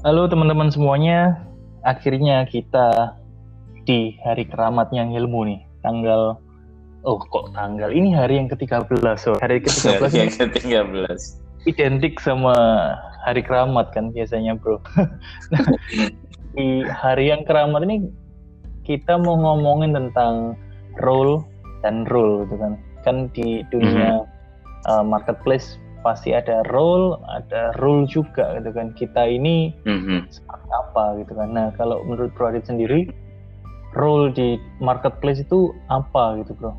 Halo teman-teman semuanya, akhirnya kita di hari keramatnya ilmu nih, tanggal oh kok tanggal? Ini hari yang ke-13 so hari ke-13 hari yang ke-13. Identik sama hari keramat kan biasanya bro. Nah, di hari yang keramat ini kita mau ngomongin tentang role dan rule gitu kan. Kan di dunia mm -hmm. uh, marketplace pasti ada role, ada rule juga gitu kan. Kita ini mm-hmm. seperti apa gitu kan. Nah, kalau menurut Bro Adit sendiri, role di marketplace itu apa gitu, Bro?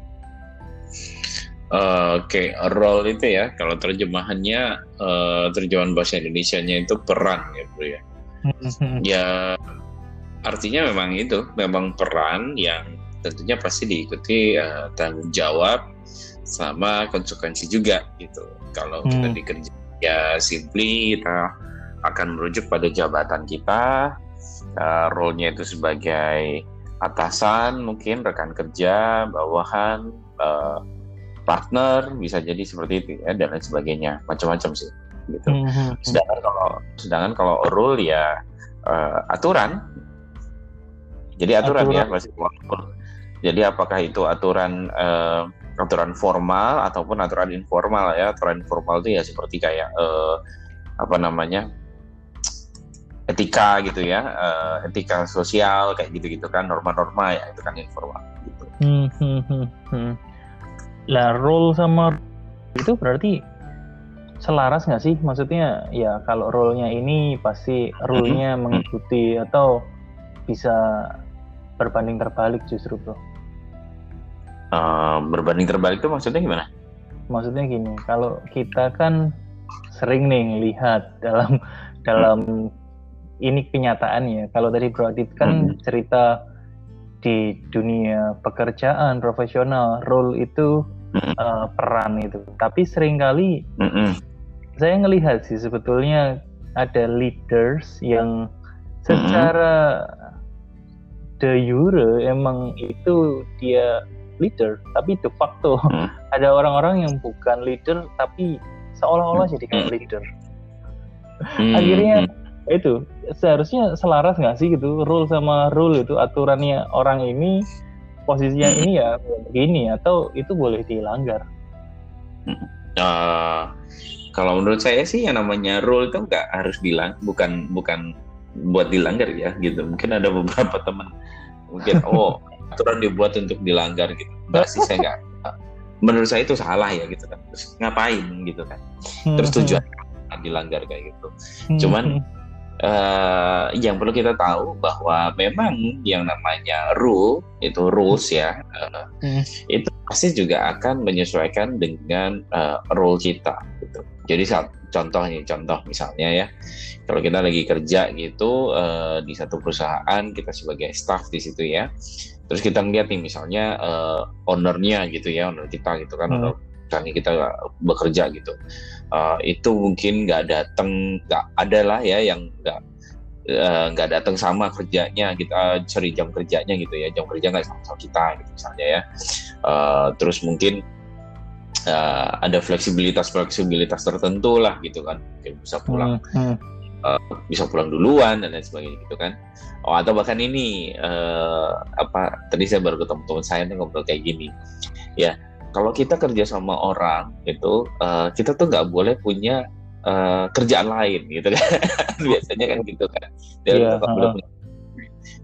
Uh, Oke, okay. role itu ya, kalau terjemahannya, uh, terjemahan bahasa Indonesia-nya itu peran ya, Bro ya. Mm-hmm. ya, artinya memang itu, memang peran yang tentunya pasti diikuti uh, tanggung jawab sama konsekuensi juga gitu. Kalau hmm. kita dikerja ya simply kita akan merujuk pada jabatan kita, uh, role-nya itu sebagai atasan, mungkin rekan kerja, bawahan, uh, partner, bisa jadi seperti itu ya dan lain sebagainya, macam-macam sih gitu. Hmm, hmm, hmm. Sedangkan kalau sedangkan kalau rule ya uh, aturan. Jadi aturan, ya, aturan. ya pasti. Jadi apakah itu aturan uh, aturan formal ataupun aturan informal ya aturan informal itu ya seperti kayak uh, apa namanya etika gitu ya uh, etika sosial kayak gitu-gitu kan norma-norma ya itu kan informal gitu. Hmm, hmm, hmm, hmm. Lah role sama itu berarti selaras nggak sih? Maksudnya ya kalau role-nya ini pasti rule-nya hmm. mengikuti atau bisa berbanding terbalik justru bro? Uh, berbanding terbalik itu maksudnya gimana? Maksudnya gini, kalau kita kan sering nih lihat dalam dalam hmm. ini kenyataan ya. Kalau tadi Bro Adit kan hmm. cerita di dunia pekerjaan profesional, role itu hmm. uh, peran itu. Tapi sering kali hmm. saya ngelihat sih sebetulnya ada leaders yang secara hmm. de jure emang itu dia leader tapi de facto hmm. ada orang-orang yang bukan leader tapi seolah-olah hmm. jadi kayak hmm. leader hmm. akhirnya hmm. itu seharusnya selaras nggak sih gitu rule sama rule itu aturannya orang ini posisinya hmm. ini ya begini atau itu boleh dilanggar uh, kalau menurut saya sih yang namanya rule itu nggak harus bilang bukan bukan buat dilanggar ya gitu mungkin ada beberapa teman mungkin oh aturan dibuat untuk dilanggar gitu. Enggak sih saya nggak menurut saya itu salah ya gitu kan. Terus ngapain gitu kan. Terus hmm. tujuan dilanggar kayak gitu. Cuman uh, yang perlu kita tahu bahwa memang yang namanya rule itu rules ya uh, hmm. itu pasti juga akan menyesuaikan dengan uh, role kita gitu. Jadi saat contoh nih contoh misalnya ya. Kalau kita lagi kerja gitu uh, di satu perusahaan kita sebagai staff di situ ya terus kita ngeliat nih misalnya uh, ownernya gitu ya owner kita gitu kan hmm. misalnya kita bekerja gitu uh, itu mungkin nggak datang nggak ada lah ya yang nggak nggak uh, datang sama kerjanya kita cari jam kerjanya gitu ya jam kerja nggak sama sama kita gitu misalnya ya uh, terus mungkin uh, ada fleksibilitas fleksibilitas tertentu lah gitu kan mungkin bisa pulang hmm. Hmm. Uh, bisa pulang duluan dan lain sebagainya gitu kan. Oh atau bahkan ini uh, apa tadi saya baru ketemu teman saya nih ngobrol kayak gini. Ya kalau kita kerja sama orang itu uh, kita tuh nggak boleh punya uh, kerjaan lain gitu kan. Biasanya kan gitu kan. Yeah, uh.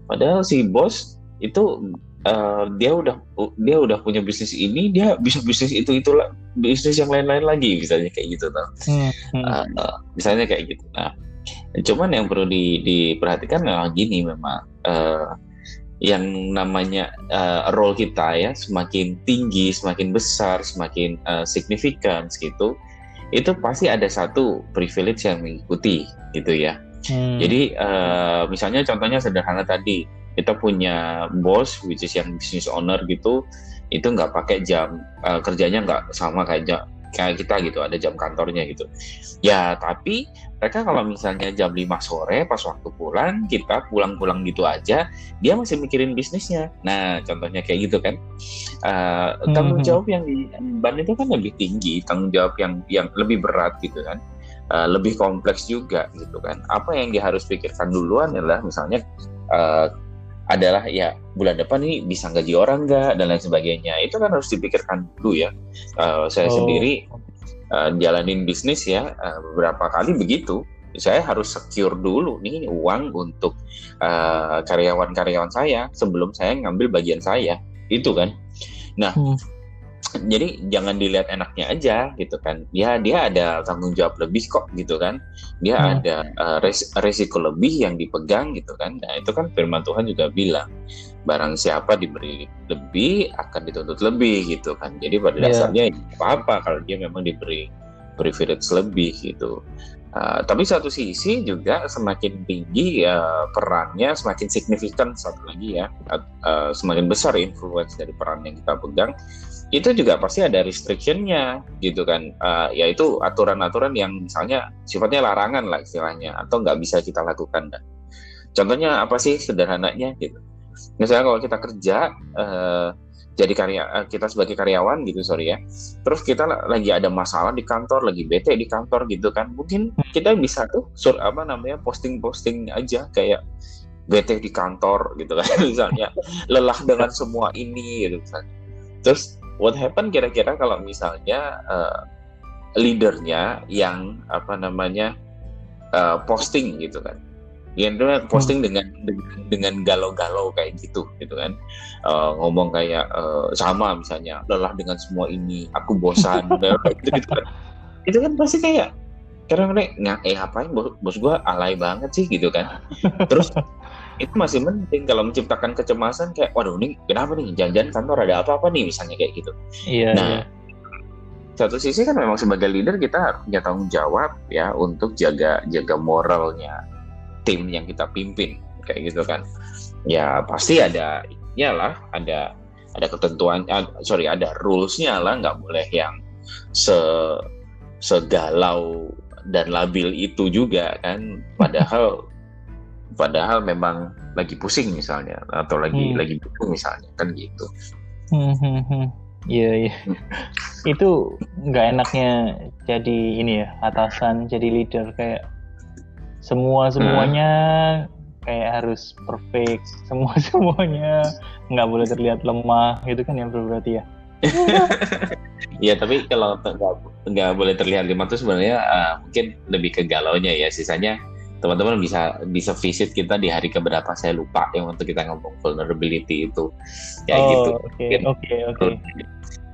padahal si bos itu uh, dia udah dia udah punya bisnis ini dia bisa bisnis itu itulah bisnis yang lain-lain lagi misalnya kayak gitu tuh hmm, uh, misalnya kayak gitu. Nah Cuman yang perlu di, diperhatikan memang gini memang uh, yang namanya uh, role kita ya semakin tinggi, semakin besar, semakin uh, signifikan gitu, itu pasti ada satu privilege yang mengikuti gitu ya. Hmm. Jadi uh, misalnya contohnya sederhana tadi kita punya bos which is yang business owner gitu itu nggak pakai jam uh, kerjanya nggak sama kayak jam, kayak kita gitu ada jam kantornya gitu ya tapi mereka kalau misalnya jam 5 sore pas waktu pulang kita pulang-pulang gitu aja dia masih mikirin bisnisnya nah contohnya kayak gitu kan uh, tanggung hmm. jawab yang di ban itu kan lebih tinggi tanggung jawab yang yang lebih berat gitu kan uh, lebih kompleks juga gitu kan. Apa yang dia harus pikirkan duluan adalah misalnya uh, adalah ya bulan depan ini bisa gaji orang nggak dan lain sebagainya itu kan harus dipikirkan dulu ya uh, saya oh. sendiri uh, jalanin bisnis ya uh, beberapa kali begitu saya harus secure dulu nih uang untuk karyawan-karyawan uh, saya sebelum saya ngambil bagian saya itu kan. Nah hmm. jadi jangan dilihat enaknya aja gitu kan. Ya dia ada tanggung jawab lebih kok gitu kan. Dia hmm. ada uh, res resiko lebih yang dipegang gitu kan. Nah itu kan firman Tuhan juga bilang barang siapa diberi lebih akan dituntut lebih gitu kan. Jadi pada yeah. dasarnya apa apa kalau dia memang diberi privilege lebih gitu. Uh, tapi satu sisi juga semakin tinggi uh, perannya semakin signifikan satu lagi ya uh, semakin besar influence dari peran yang kita pegang itu juga pasti ada restrictionnya gitu kan. Uh, yaitu aturan-aturan yang misalnya sifatnya larangan lah istilahnya atau nggak bisa kita lakukan dan contohnya apa sih sederhananya gitu misalnya kalau kita kerja uh, jadi karya uh, kita sebagai karyawan gitu sorry ya. Terus kita lagi ada masalah di kantor lagi bete di kantor gitu kan. Mungkin kita bisa tuh sur apa namanya posting-posting aja kayak bete di kantor gitu kan. Misalnya lelah dengan semua ini gitu kan. Terus what happen kira-kira kalau misalnya uh, leadernya yang apa namanya uh, posting gitu kan yang posting dengan dengan galau-galau kayak gitu gitu kan. Uh, ngomong kayak uh, sama misalnya lelah dengan semua ini aku bosan. Gitu, gitu kan. Itu kan pasti kayak karena nggak eh ngapain? Bos, bos gue alay banget sih gitu kan. Terus itu masih penting kalau menciptakan kecemasan kayak waduh ini kenapa nih? Jangan-jangan kantor ada apa-apa nih? misalnya kayak gitu. Iya. Nah, iya. satu sisi kan memang sebagai leader kita harus punya tanggung jawab ya untuk jaga jaga moralnya tim yang kita pimpin kayak gitu kan. Ya pasti ada lah ada ada ketentuan uh, sorry ada rulesnya lah nggak boleh yang se segalau dan labil itu juga kan padahal padahal memang lagi pusing misalnya atau lagi hmm. lagi butuh misalnya kan gitu. Hmm, hmm, hmm. Iya iya. itu nggak enaknya jadi ini ya atasan jadi leader kayak semua semuanya hmm. kayak harus perfect. Semua semuanya nggak boleh terlihat lemah. Gitu kan yang berarti ya. Iya tapi kalau nggak boleh terlihat lemah itu sebenarnya uh, mungkin lebih ke galau nya ya. Sisanya teman-teman bisa bisa visit kita di hari keberapa saya lupa yang untuk kita ngomong vulnerability itu. Ya oh, gitu oke oke. oke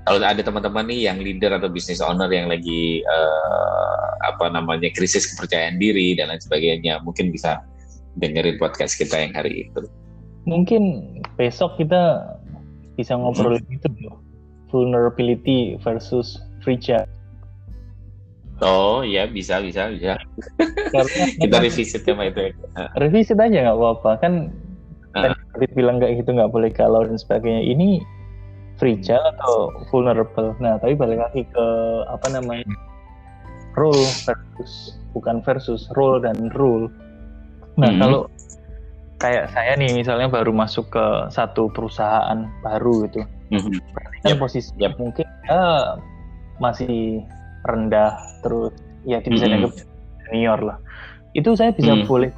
kalau ada teman-teman nih yang leader atau business owner yang lagi uh, apa namanya krisis kepercayaan diri dan lain sebagainya mungkin bisa dengerin podcast kita yang hari itu mungkin besok kita bisa ngobrol hmm. itu vulnerability versus free chat Oh iya bisa bisa bisa. Karena kita revisit tema itu. Ya. Revisit aja nggak apa-apa kan. Uh. Tadi bilang nggak gitu nggak boleh galau dan sebagainya. Ini fragile atau vulnerable. Nah tapi balik lagi ke apa namanya role versus bukan versus role dan rule. Nah hmm. kalau kayak saya nih misalnya baru masuk ke satu perusahaan baru gitu, mm-hmm. kan yep. posisi yep. mungkin ya masih rendah terus ya bisa dianggap mm -hmm. senior lah itu saya bisa mm. boleh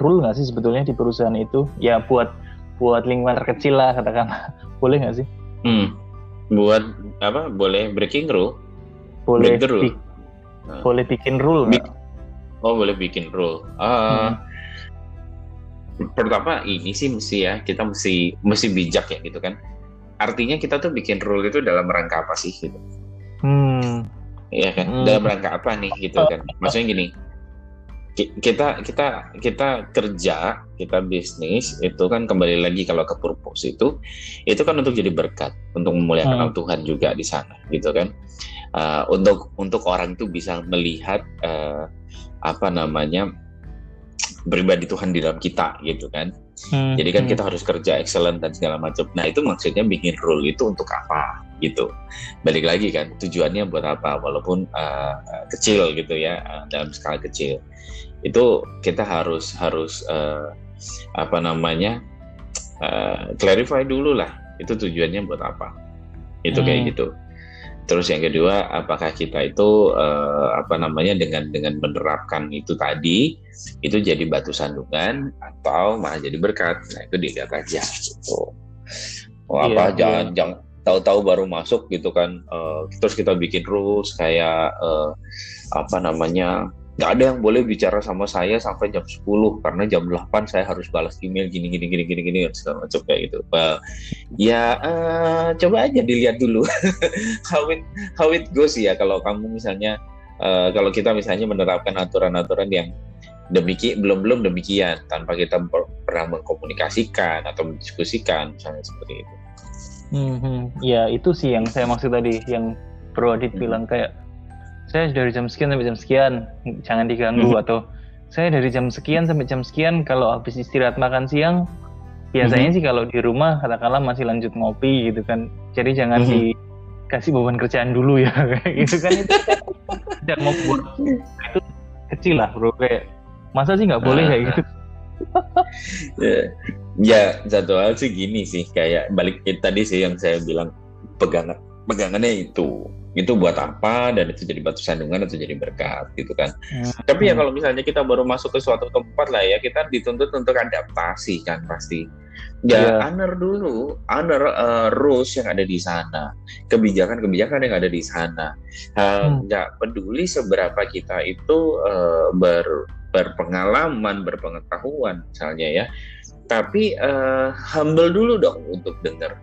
rule nggak sih sebetulnya di perusahaan itu ya buat buat lingkungan terkecil lah katakan boleh nggak sih mm. buat apa? Boleh breaking rule? Boleh Break rule. Bi uh. boleh bikin rule Bi oh boleh bikin rule. Uh, hmm. pertama ini sih mesti ya kita mesti mesti bijak ya gitu kan? Artinya kita tuh bikin rule itu dalam rangka apa sih gitu? Hmm. Ya kan? Hmm. dalam rangka apa nih gitu kan? Maksudnya gini kita kita kita kerja kita bisnis itu kan kembali lagi kalau ke purpose itu itu kan untuk jadi berkat untuk memuliakan hmm. Tuhan juga di sana gitu kan uh, untuk untuk orang itu bisa melihat uh, apa namanya pribadi Tuhan di dalam kita gitu kan Hmm, Jadi kan hmm. kita harus kerja excellent dan segala macam. Nah itu maksudnya bikin rule itu untuk apa gitu. Balik lagi kan tujuannya buat apa? Walaupun uh, kecil gitu ya uh, dalam skala kecil. Itu kita harus harus uh, apa namanya uh, clarify dulu lah. Itu tujuannya buat apa? Itu hmm. kayak gitu. Terus yang kedua, apakah kita itu uh, apa namanya dengan dengan menerapkan itu tadi itu jadi batu sandungan atau malah jadi berkat? Nah itu dilihat aja gitu. Oh, iya, apa iya. jangan jangan tahu-tahu baru masuk gitu kan? Uh, terus kita bikin rules kayak uh, apa namanya nggak ada yang boleh bicara sama saya sampai jam 10 karena jam 8 saya harus balas email gini gini gini gini gini segala macam kayak gitu. Well, ya uh, coba aja dilihat dulu how it how it goes ya kalau kamu misalnya uh, kalau kita misalnya menerapkan aturan-aturan yang demikian belum belum demikian tanpa kita pernah mengkomunikasikan atau mendiskusikan misalnya seperti itu. Hmm, hmm, ya itu sih yang saya maksud tadi yang Bro Adit hmm. bilang kayak saya dari jam sekian sampai jam sekian jangan diganggu hmm. atau saya dari jam sekian sampai jam sekian kalau habis istirahat makan siang biasanya hmm. sih kalau di rumah katakanlah masih lanjut ngopi gitu kan jadi jangan hmm. dikasih beban kerjaan dulu ya gitu kan itu tidak mau buat itu kecil lah bro kayak masa sih nggak boleh kayak gitu ya, ya satu hal sih gini sih kayak balik tadi sih yang saya bilang pegangan pegangannya itu itu buat apa dan itu jadi batu sandungan atau jadi berkat gitu kan. Hmm. Tapi ya kalau misalnya kita baru masuk ke suatu tempat lah ya kita dituntut untuk adaptasi kan pasti. Ya yeah. honor dulu, honor uh, rules yang ada di sana, kebijakan-kebijakan yang ada di sana. Hmm. Nggak hmm. peduli seberapa kita itu uh, ber, berpengalaman, berpengetahuan misalnya ya. Tapi uh, humble dulu dong untuk dengar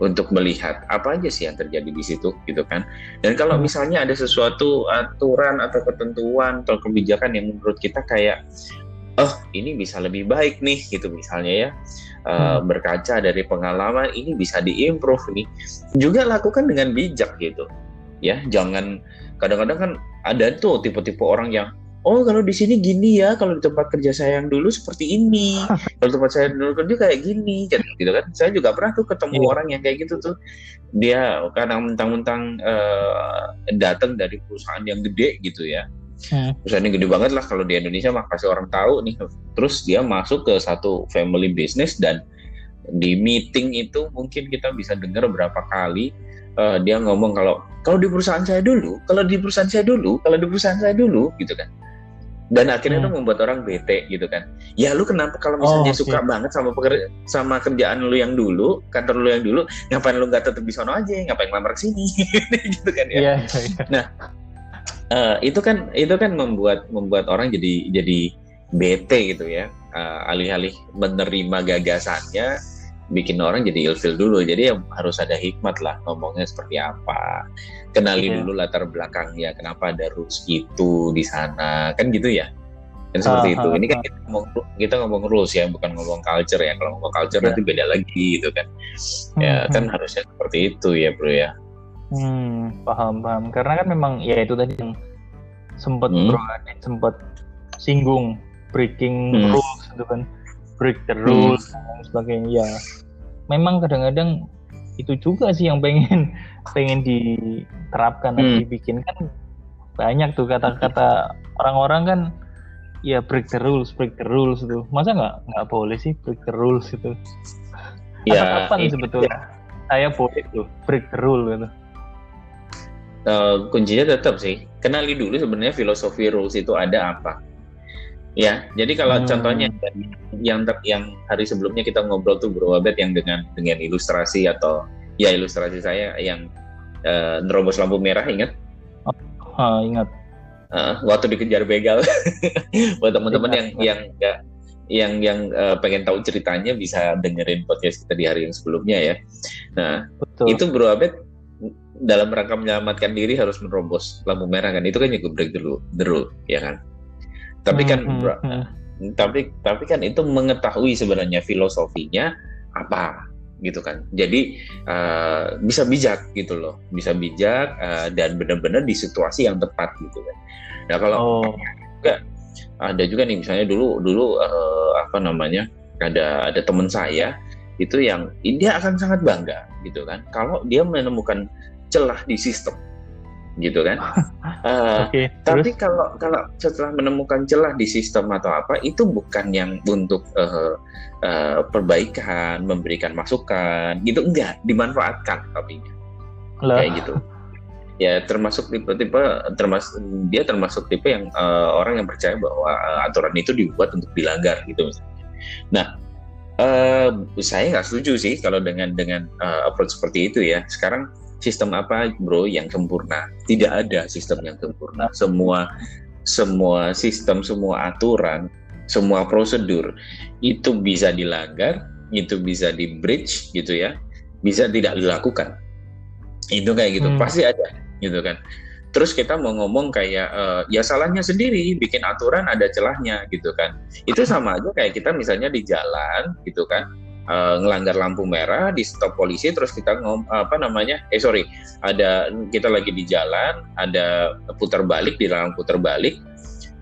untuk melihat apa aja sih yang terjadi di situ gitu kan. Dan kalau hmm. misalnya ada sesuatu aturan atau ketentuan atau kebijakan yang menurut kita kayak oh ini bisa lebih baik nih gitu misalnya ya. Uh, berkaca dari pengalaman ini bisa diimprove nih. Juga lakukan dengan bijak gitu. Ya, jangan kadang-kadang kan ada tuh tipe-tipe orang yang oh kalau di sini gini ya kalau di tempat kerja saya yang dulu seperti ini. Kalau tempat saya dulu kerja kayak gini gitu kan. Saya juga pernah tuh ketemu yeah. orang yang kayak gitu tuh. Dia kadang mentang-mentang uh, datang dari perusahaan yang gede gitu ya. Hmm. perusahaan yang gede banget lah kalau di Indonesia mah kasih orang tahu nih. Terus dia masuk ke satu family business dan di meeting itu mungkin kita bisa dengar berapa kali uh, dia ngomong kalau kalau di perusahaan saya dulu, kalau di perusahaan saya dulu, kalau di perusahaan saya dulu, gitu kan dan akhirnya hmm. itu membuat orang bete gitu kan ya lu kenapa kalau misalnya oh, okay. suka banget sama pekerja sama kerjaan lu yang dulu kantor lu yang dulu ngapain lu nggak tetap di sana aja ngapain ke sini gitu kan ya yeah, yeah. nah uh, itu kan itu kan membuat membuat orang jadi jadi bete gitu ya uh, alih-alih menerima gagasannya bikin orang jadi ilfil dulu. Jadi ya harus ada hikmat lah ngomongnya seperti apa. Kenali yeah. dulu latar belakangnya, kenapa ada rules itu di sana, kan gitu ya. Kan seperti uh, itu. Ini kan kita ngomong kita ngomong rules ya, bukan ngomong culture ya. Kalau ngomong culture yeah. nanti beda lagi gitu kan. Ya hmm, kan hmm. harusnya seperti itu ya, Bro ya. Hmm, paham paham. Karena kan memang ya itu tadi yang sempat hmm. Bro sempat singgung breaking hmm. rules itu kan break the rules hmm. dan sebagainya. Ya memang kadang-kadang itu juga sih yang pengen pengen diterapkan hmm. dan dibikinkan banyak tuh kata-kata orang-orang kan ya break the rules break the rules itu masa nggak nggak boleh sih break the rules itu? Ya kapan sebetulnya ya. saya boleh tuh break the rule gitu. Uh, kuncinya tetap sih. Kenali dulu sebenarnya filosofi rules itu ada apa Ya, jadi kalau hmm. contohnya yang ter, yang hari sebelumnya kita ngobrol tuh Bro Abed yang dengan dengan ilustrasi atau ya ilustrasi saya yang uh, nerobos lampu merah ingat? Oh, oh ingat. Uh, waktu dikejar begal. Buat teman-teman yang yang nggak yang yang uh, pengen tahu ceritanya bisa dengerin podcast kita di hari yang sebelumnya ya. Nah, Betul. itu Bro Abed dalam rangka menyelamatkan diri harus menerobos lampu merah kan itu kan juga break dulu rule ya kan tapi kan hmm, hmm, hmm. tapi tapi kan itu mengetahui sebenarnya filosofinya apa gitu kan jadi uh, bisa bijak gitu loh bisa bijak uh, dan benar-benar di situasi yang tepat gitu kan nah kalau oh. juga ada juga nih misalnya dulu dulu uh, apa namanya ada ada teman saya itu yang dia akan sangat bangga gitu kan kalau dia menemukan celah di sistem gitu kan. uh, okay, tapi kalau kalau setelah menemukan celah di sistem atau apa itu bukan yang untuk uh, uh, perbaikan, memberikan masukan, gitu enggak, dimanfaatkan tapi kayak gitu. ya termasuk tipe-tipe termasuk dia termasuk tipe yang uh, orang yang percaya bahwa uh, aturan itu dibuat untuk dilanggar gitu misalnya. Nah, uh, saya nggak setuju sih kalau dengan dengan uh, approach seperti itu ya. Sekarang sistem apa bro yang sempurna? Tidak ada sistem yang sempurna. Semua semua sistem, semua aturan, semua prosedur itu bisa dilanggar, itu bisa di bridge gitu ya, bisa tidak dilakukan. Itu kayak gitu, hmm. pasti ada gitu kan terus kita mau ngomong kayak uh, ya salahnya sendiri bikin aturan ada celahnya gitu kan itu sama aja kayak kita misalnya di jalan gitu kan uh, ngelanggar lampu merah di stop polisi terus kita ngom apa namanya eh sorry ada kita lagi di jalan ada putar balik di dalam putar balik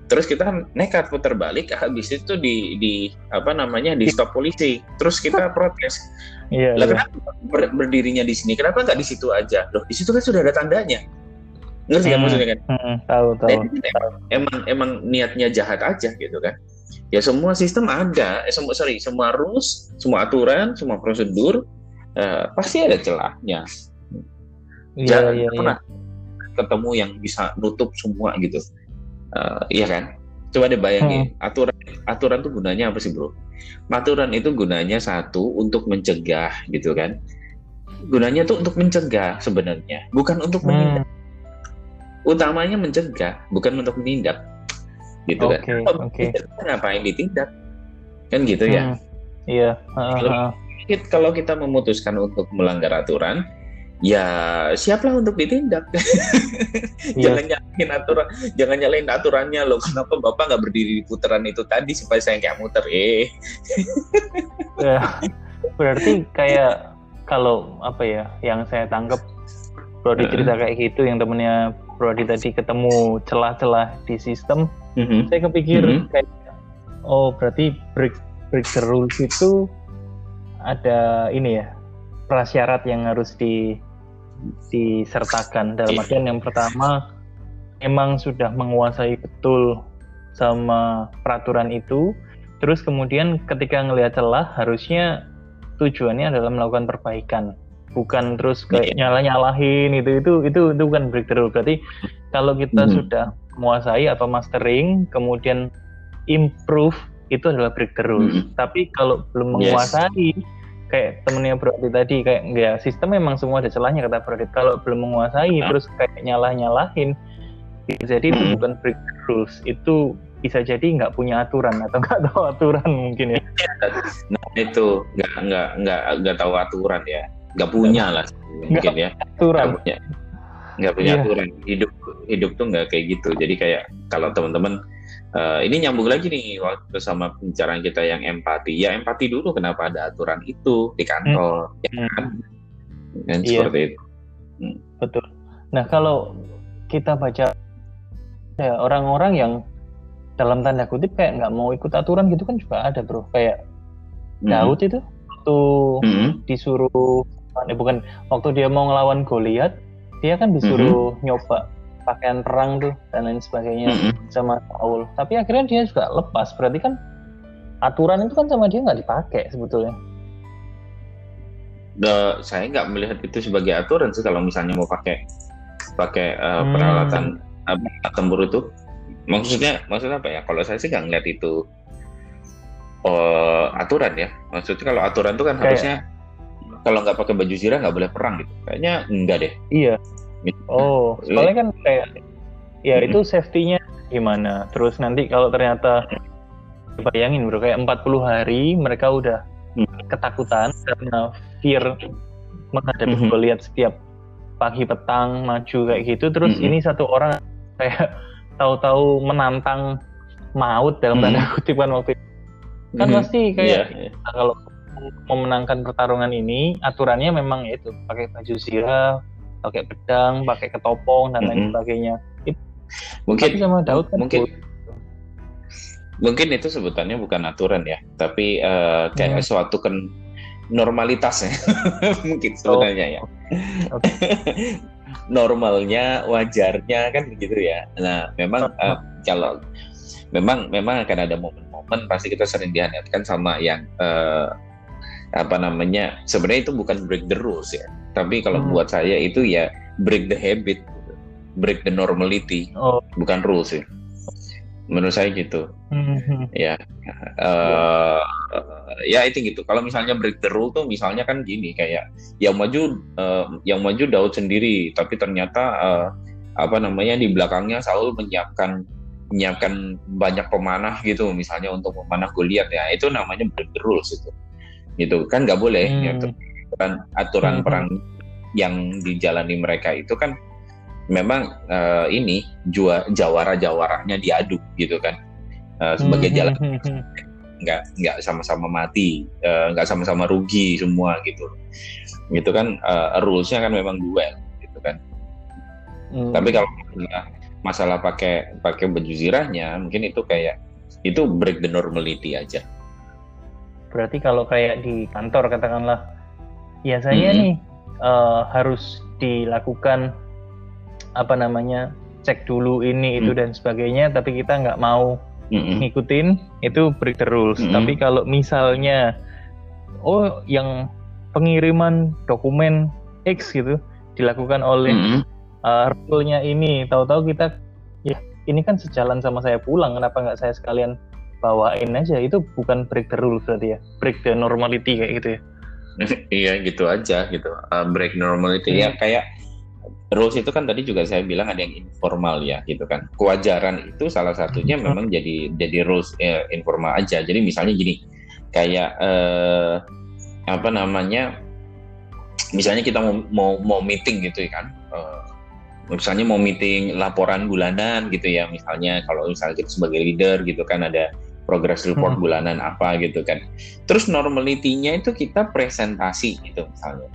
terus kita nekat putar balik habis itu di di apa namanya di stop polisi terus kita protes. Iya, lah iya. kenapa ber, berdirinya di sini? Kenapa nggak di situ aja? Loh di situ kan sudah ada tandanya. Ngerti kan hmm, maksudnya kan? hmm, tahu tahu. emang, emang emang niatnya jahat aja gitu kan ya semua sistem ada. Eh, semua sorry semua rules semua aturan semua prosedur uh, pasti ada celahnya. Iya, jangan iya, pernah iya. ketemu yang bisa nutup semua gitu. Uh, iya kan? Coba deh bayangin hmm. aturan aturan tuh gunanya apa sih bro? Aturan itu gunanya satu untuk mencegah gitu kan? Gunanya tuh untuk mencegah sebenarnya bukan untuk hmm. menindak. Utamanya mencegah bukan untuk menindak gitu okay, kan oh, okay. ngapain ditindak kan gitu ya? hmm. ya iya uh, uh. kalau kita memutuskan untuk melanggar aturan ya siaplah untuk ditindak. Iya. jangan nyalain aturan, jangan nyalain aturannya loh. Kenapa bapak nggak berdiri di putaran itu tadi supaya saya kayak muter? Eh, ya, berarti kayak kalau apa ya, yang saya tangkap Brody cerita kayak gitu, yang temennya Brody tadi ketemu celah-celah di sistem, mm-hmm. saya kepikir mm-hmm. kayak oh berarti break break the rules itu ada ini ya prasyarat yang harus di disertakan dalam iya. artian yang pertama emang sudah menguasai betul sama peraturan itu terus kemudian ketika ngelihat celah harusnya tujuannya adalah melakukan perbaikan bukan terus kayak iya. nyala nyalahin itu itu itu itu bukan breakthrough berarti kalau kita hmm. sudah menguasai atau mastering kemudian improve itu adalah breakthrough hmm. tapi kalau belum menguasai yes kayak temennya Brody tadi kayak ya sistem memang semua ada celahnya kata Brody kalau belum menguasai terus kayak nyalah nyalahin jadi itu hmm. bukan break rules. Itu bisa jadi nggak punya aturan atau nggak tahu aturan mungkin ya. Nah itu nggak nggak nggak nggak tahu aturan ya. Nggak punya lah mungkin ya. aturan. Nggak punya nggak punya yeah. aturan hidup hidup tuh nggak kayak gitu jadi kayak kalau teman-teman Uh, ini nyambung lagi nih waktu sama pembicaraan kita yang empati. Ya empati dulu kenapa ada aturan itu di kantor, hmm. ya kan? Dan iya. seperti itu. Hmm. Betul. Nah kalau kita baca ya orang-orang yang dalam tanda kutip kayak nggak mau ikut aturan gitu kan juga ada bro. Kayak hmm. Daud itu waktu hmm. disuruh, eh, bukan waktu dia mau ngelawan Goliat, dia kan disuruh hmm. nyoba pakaian perang tuh dan lain sebagainya mm-hmm. sama Saul. Tapi akhirnya dia juga lepas. Berarti kan aturan itu kan sama dia nggak dipakai sebetulnya. The, saya nggak melihat itu sebagai aturan sih kalau misalnya mau pakai pakai uh, hmm. peralatan uh, tempur itu. Maksudnya maksudnya apa ya? Kalau saya sih nggak ngeliat itu uh, aturan ya. Maksudnya kalau aturan itu kan Kayak, harusnya kalau nggak pakai baju zirah nggak boleh perang gitu. Kayaknya enggak deh. Iya. Oh, soalnya kan kayak ya itu safety-nya gimana? Terus nanti kalau ternyata bayangin bro kayak 40 hari mereka udah ketakutan karena fear menghadapi mm -hmm. lihat setiap pagi petang maju kayak gitu terus mm -hmm. ini satu orang kayak tahu-tahu menantang maut dalam tanda kutip kan waktu itu kan mm -hmm. pasti kayak yeah. Iya. kalau memenangkan pertarungan ini aturannya memang itu pakai baju zirah pakai pedang, pakai ketopong dan lain mm -hmm. sebagainya. Itu, mungkin sama Daud kan mungkin mungkin itu sebutannya bukan aturan ya, tapi uh, kayak hmm. suatu kan normalitas ya mungkin sebenarnya oh. ya. Okay. Normalnya, wajarnya kan begitu ya. Nah, memang uh, kalau memang memang akan ada momen-momen pasti kita sering dihadapkan sama yang uh, apa namanya sebenarnya itu bukan break the rules ya tapi kalau hmm. buat saya itu ya break the habit break the normality, oh. bukan rules sih. Menurut saya gitu. Mm-hmm. Ya, uh, ya itu gitu. Kalau misalnya break the rule tuh misalnya kan gini kayak yang maju uh, yang maju Daud sendiri, tapi ternyata uh, apa namanya di belakangnya Saul menyiapkan menyiapkan banyak pemanah gitu misalnya untuk memanah Goliat ya itu namanya break the rules itu gitu kan nggak boleh hmm. ya, kan aturan hmm. perang yang dijalani mereka itu kan memang uh, ini jua jawara-jawaranya diadu gitu kan uh, sebagai jalan hmm, hmm, hmm, nggak nggak sama-sama mati uh, nggak sama-sama rugi semua gitu gitu kan uh, rulesnya kan memang duel gitu kan hmm. tapi kalau masalah pakai pakai baju zirahnya mungkin itu kayak itu break the normality aja berarti kalau kayak di kantor katakanlah ya saya hmm. nih uh, harus dilakukan apa namanya cek dulu ini itu hmm. dan sebagainya tapi kita nggak mau hmm. ngikutin itu break the rules hmm. tapi kalau misalnya oh yang pengiriman dokumen X gitu dilakukan oleh hmm. uh, rule-nya ini tahu-tahu kita ya ini kan sejalan sama saya pulang kenapa nggak saya sekalian bawain aja. Itu bukan break the rules berarti ya? Break the normality kayak gitu ya? Iya gitu aja gitu. Uh, break normality. Hmm. ya iya. kayak rules itu kan tadi juga saya bilang ada yang informal ya gitu kan. Kewajaran itu salah satunya hmm. memang jadi jadi rules eh, informal aja. Jadi misalnya gini kayak eh, apa namanya misalnya kita mau mau, mau meeting gitu ya kan. Eh, misalnya mau meeting laporan bulanan gitu ya. Misalnya kalau misalnya kita sebagai leader gitu kan ada progress report hmm. bulanan apa gitu kan. Terus normalitinya itu kita presentasi gitu misalnya.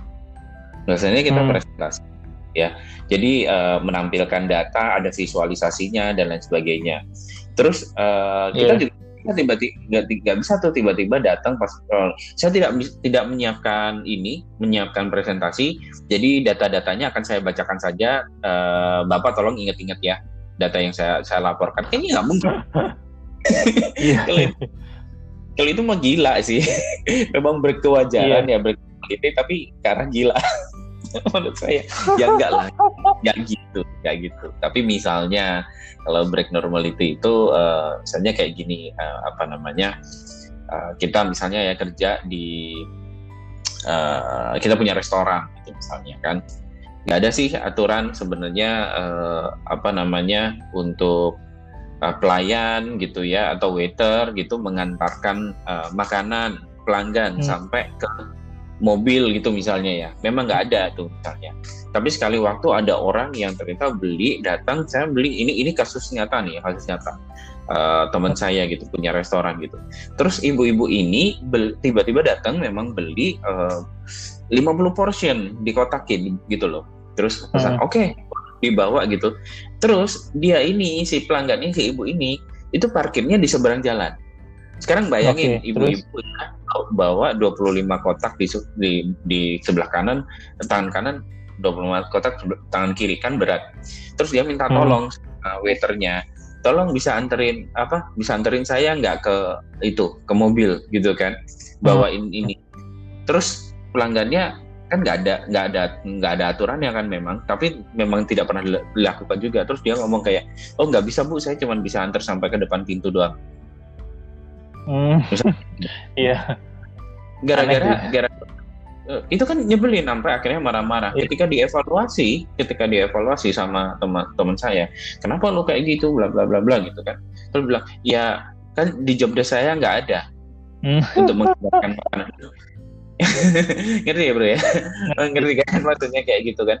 Biasanya kita hmm. presentasi ya. Jadi uh, menampilkan data, ada visualisasinya dan lain sebagainya. Terus uh, kita yeah. juga tiba-tiba nggak bisa tuh tiba-tiba datang pas uh, saya tidak tidak menyiapkan ini menyiapkan presentasi jadi data-datanya akan saya bacakan saja uh, bapak tolong ingat-ingat ya data yang saya saya laporkan ini nggak mungkin Iya. kalau, itu mah gila sih. Memang berkewajaran iya. ya berkualitas tapi karena gila. Menurut saya ya enggak lah, ya gitu, kayak gitu. Tapi misalnya kalau break normality itu uh, misalnya kayak gini uh, apa namanya uh, kita misalnya ya kerja di uh, kita punya restoran gitu misalnya kan nggak ada sih aturan sebenarnya uh, apa namanya untuk uh, pelayan gitu ya atau waiter gitu mengantarkan uh, makanan pelanggan hmm. sampai ke mobil gitu misalnya ya. Memang nggak ada tuh misalnya. Tapi sekali waktu ada orang yang ternyata beli datang saya beli ini ini kasus nyata nih kasus nyata. Uh, teman saya gitu punya restoran gitu. Terus ibu-ibu ini tiba-tiba datang memang beli uh, 50 portion dikotakin gitu loh. Terus pesan hmm. oke okay, dibawa gitu. Terus dia ini si pelanggan ini si ibu ini itu parkirnya di seberang jalan. Sekarang bayangin ibu-ibu ya, bawa 25 kotak di, di di sebelah kanan, tangan kanan 25 kotak tangan kiri kan berat. Terus dia minta hmm. tolong hmm. uh, waiternya, tolong bisa anterin apa? Bisa anterin saya nggak ke itu ke mobil gitu kan? Bawain hmm. ini. Terus pelanggannya kan nggak ada nggak ada nggak ada aturan ya kan memang. Tapi memang tidak pernah dilakukan juga. Terus dia ngomong kayak oh nggak bisa bu. Saya cuma bisa antar sampai ke depan pintu doang. Hmm. iya. Gara-gara gara eh, itu kan nyebelin sampai akhirnya marah-marah. Yeah. ketika dievaluasi ketika dievaluasi sama teman-teman saya kenapa lu kayak gitu? Bla bla bla bla gitu kan. Terus bilang ya kan di job desk saya nggak ada. Hmm. untuk mengeluarkan makanan ngerti ya bro ya? Ngerti kan maksudnya kayak gitu kan?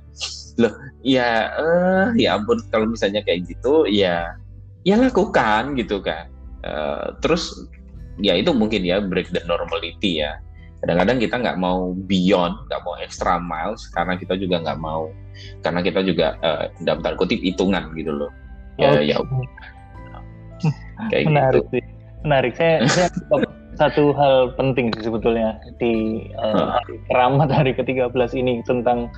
Loh ya uh, ya ampun kalau misalnya kayak gitu ya ya lakukan gitu kan. Uh, terus ya itu mungkin ya break the normality ya. Kadang-kadang kita nggak mau beyond nggak mau extra miles karena kita juga nggak mau karena kita juga uh, dalam tanda kutip hitungan gitu loh. Ya okay. ya kayak menarik gitu. sih. Menarik. Saya, saya satu hal penting sih sebetulnya di uh, hari keramat hari ke-13 ini tentang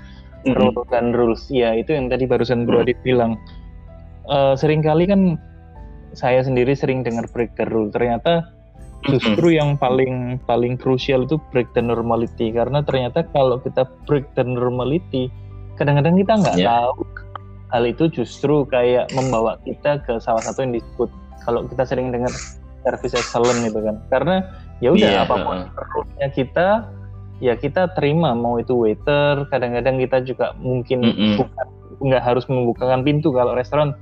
mm-hmm. rule dan rules. Ya, itu yang tadi barusan Bro Adit bilang. Uh, sering kali kan saya sendiri sering dengar break the rule. Ternyata justru mm-hmm. yang paling paling krusial itu break the normality karena ternyata kalau kita break the normality kadang-kadang kita nggak yeah. tahu hal itu justru kayak membawa kita ke salah satu yang disebut kalau kita sering dengar service excellent gitu kan karena ya udah yeah, apa pun uh. kita ya kita terima mau itu waiter kadang-kadang kita juga mungkin mm -hmm. bukan nggak harus membukakan pintu kalau restoran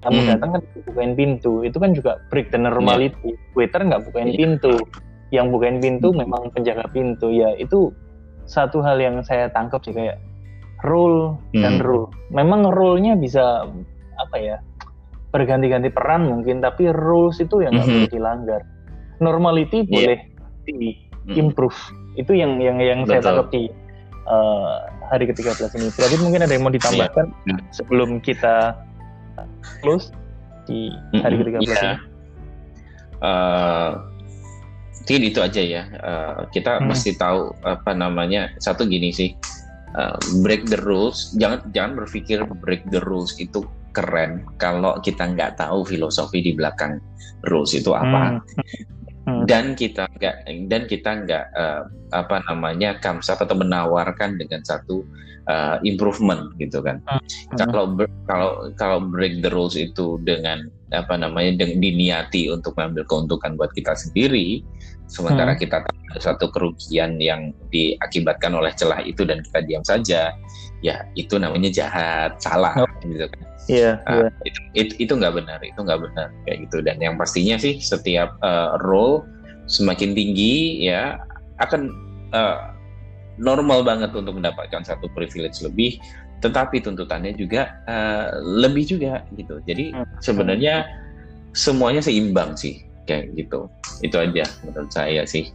kamu mm. datang kan bukain pintu itu kan juga break the normality yeah. waiter nggak bukain yeah. pintu yang bukain pintu mm. memang penjaga pintu ya itu satu hal yang saya tangkap sih kayak rule mm. dan rule memang rule-nya bisa apa ya berganti-ganti peran mungkin tapi rules itu yang nggak mm -hmm. boleh dilanggar normality yeah. boleh di improve mm. itu yang yang yang Betul. saya tangkap di uh, hari ke-13 ini berarti mungkin ada yang mau ditambahkan yeah. sebelum kita close di hari mm -hmm. ke-13 yeah. ini uh, mungkin itu aja ya uh, kita hmm. mesti tahu apa namanya satu gini sih uh, break the rules jangan jangan berpikir break the rules itu keren kalau kita nggak tahu filosofi di belakang rules itu apa. Hmm. Hmm. Dan kita nggak dan kita nggak uh, apa namanya kamsat atau menawarkan dengan satu uh, improvement gitu kan. Hmm. Kalau kalau kalau break the rules itu dengan apa namanya dengan diniati untuk mengambil keuntungan buat kita sendiri, sementara hmm. kita tahu satu kerugian yang diakibatkan oleh celah itu dan kita diam saja, ya itu namanya jahat, salah oh. gitu kan. Iya. Yeah, uh, Itu itu itu nggak benar, itu nggak benar kayak gitu. Dan yang pastinya sih setiap uh, role semakin tinggi ya akan uh, normal banget untuk mendapatkan satu privilege lebih, tetapi tuntutannya juga uh, lebih juga gitu. Jadi hmm. sebenarnya semuanya seimbang sih kayak gitu. Itu aja menurut saya sih.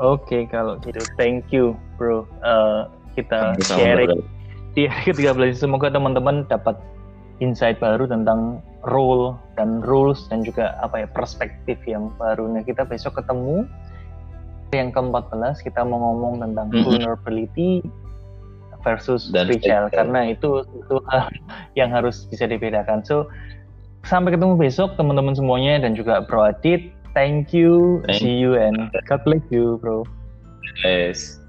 Oke, okay, kalau gitu, thank you, bro. Uh, kita sharing di hari ke-13 semoga teman-teman dapat insight baru tentang role dan rules dan juga apa ya perspektif yang baru. Nah kita besok ketemu yang ke-14 kita mau ngomong tentang mm -hmm. vulnerability versus dan retail karena itu itu hal yang harus bisa dibedakan. So sampai ketemu besok teman-teman semuanya dan juga Bro Adit. Thank you. Thank See you and God bless you, bro. Yes.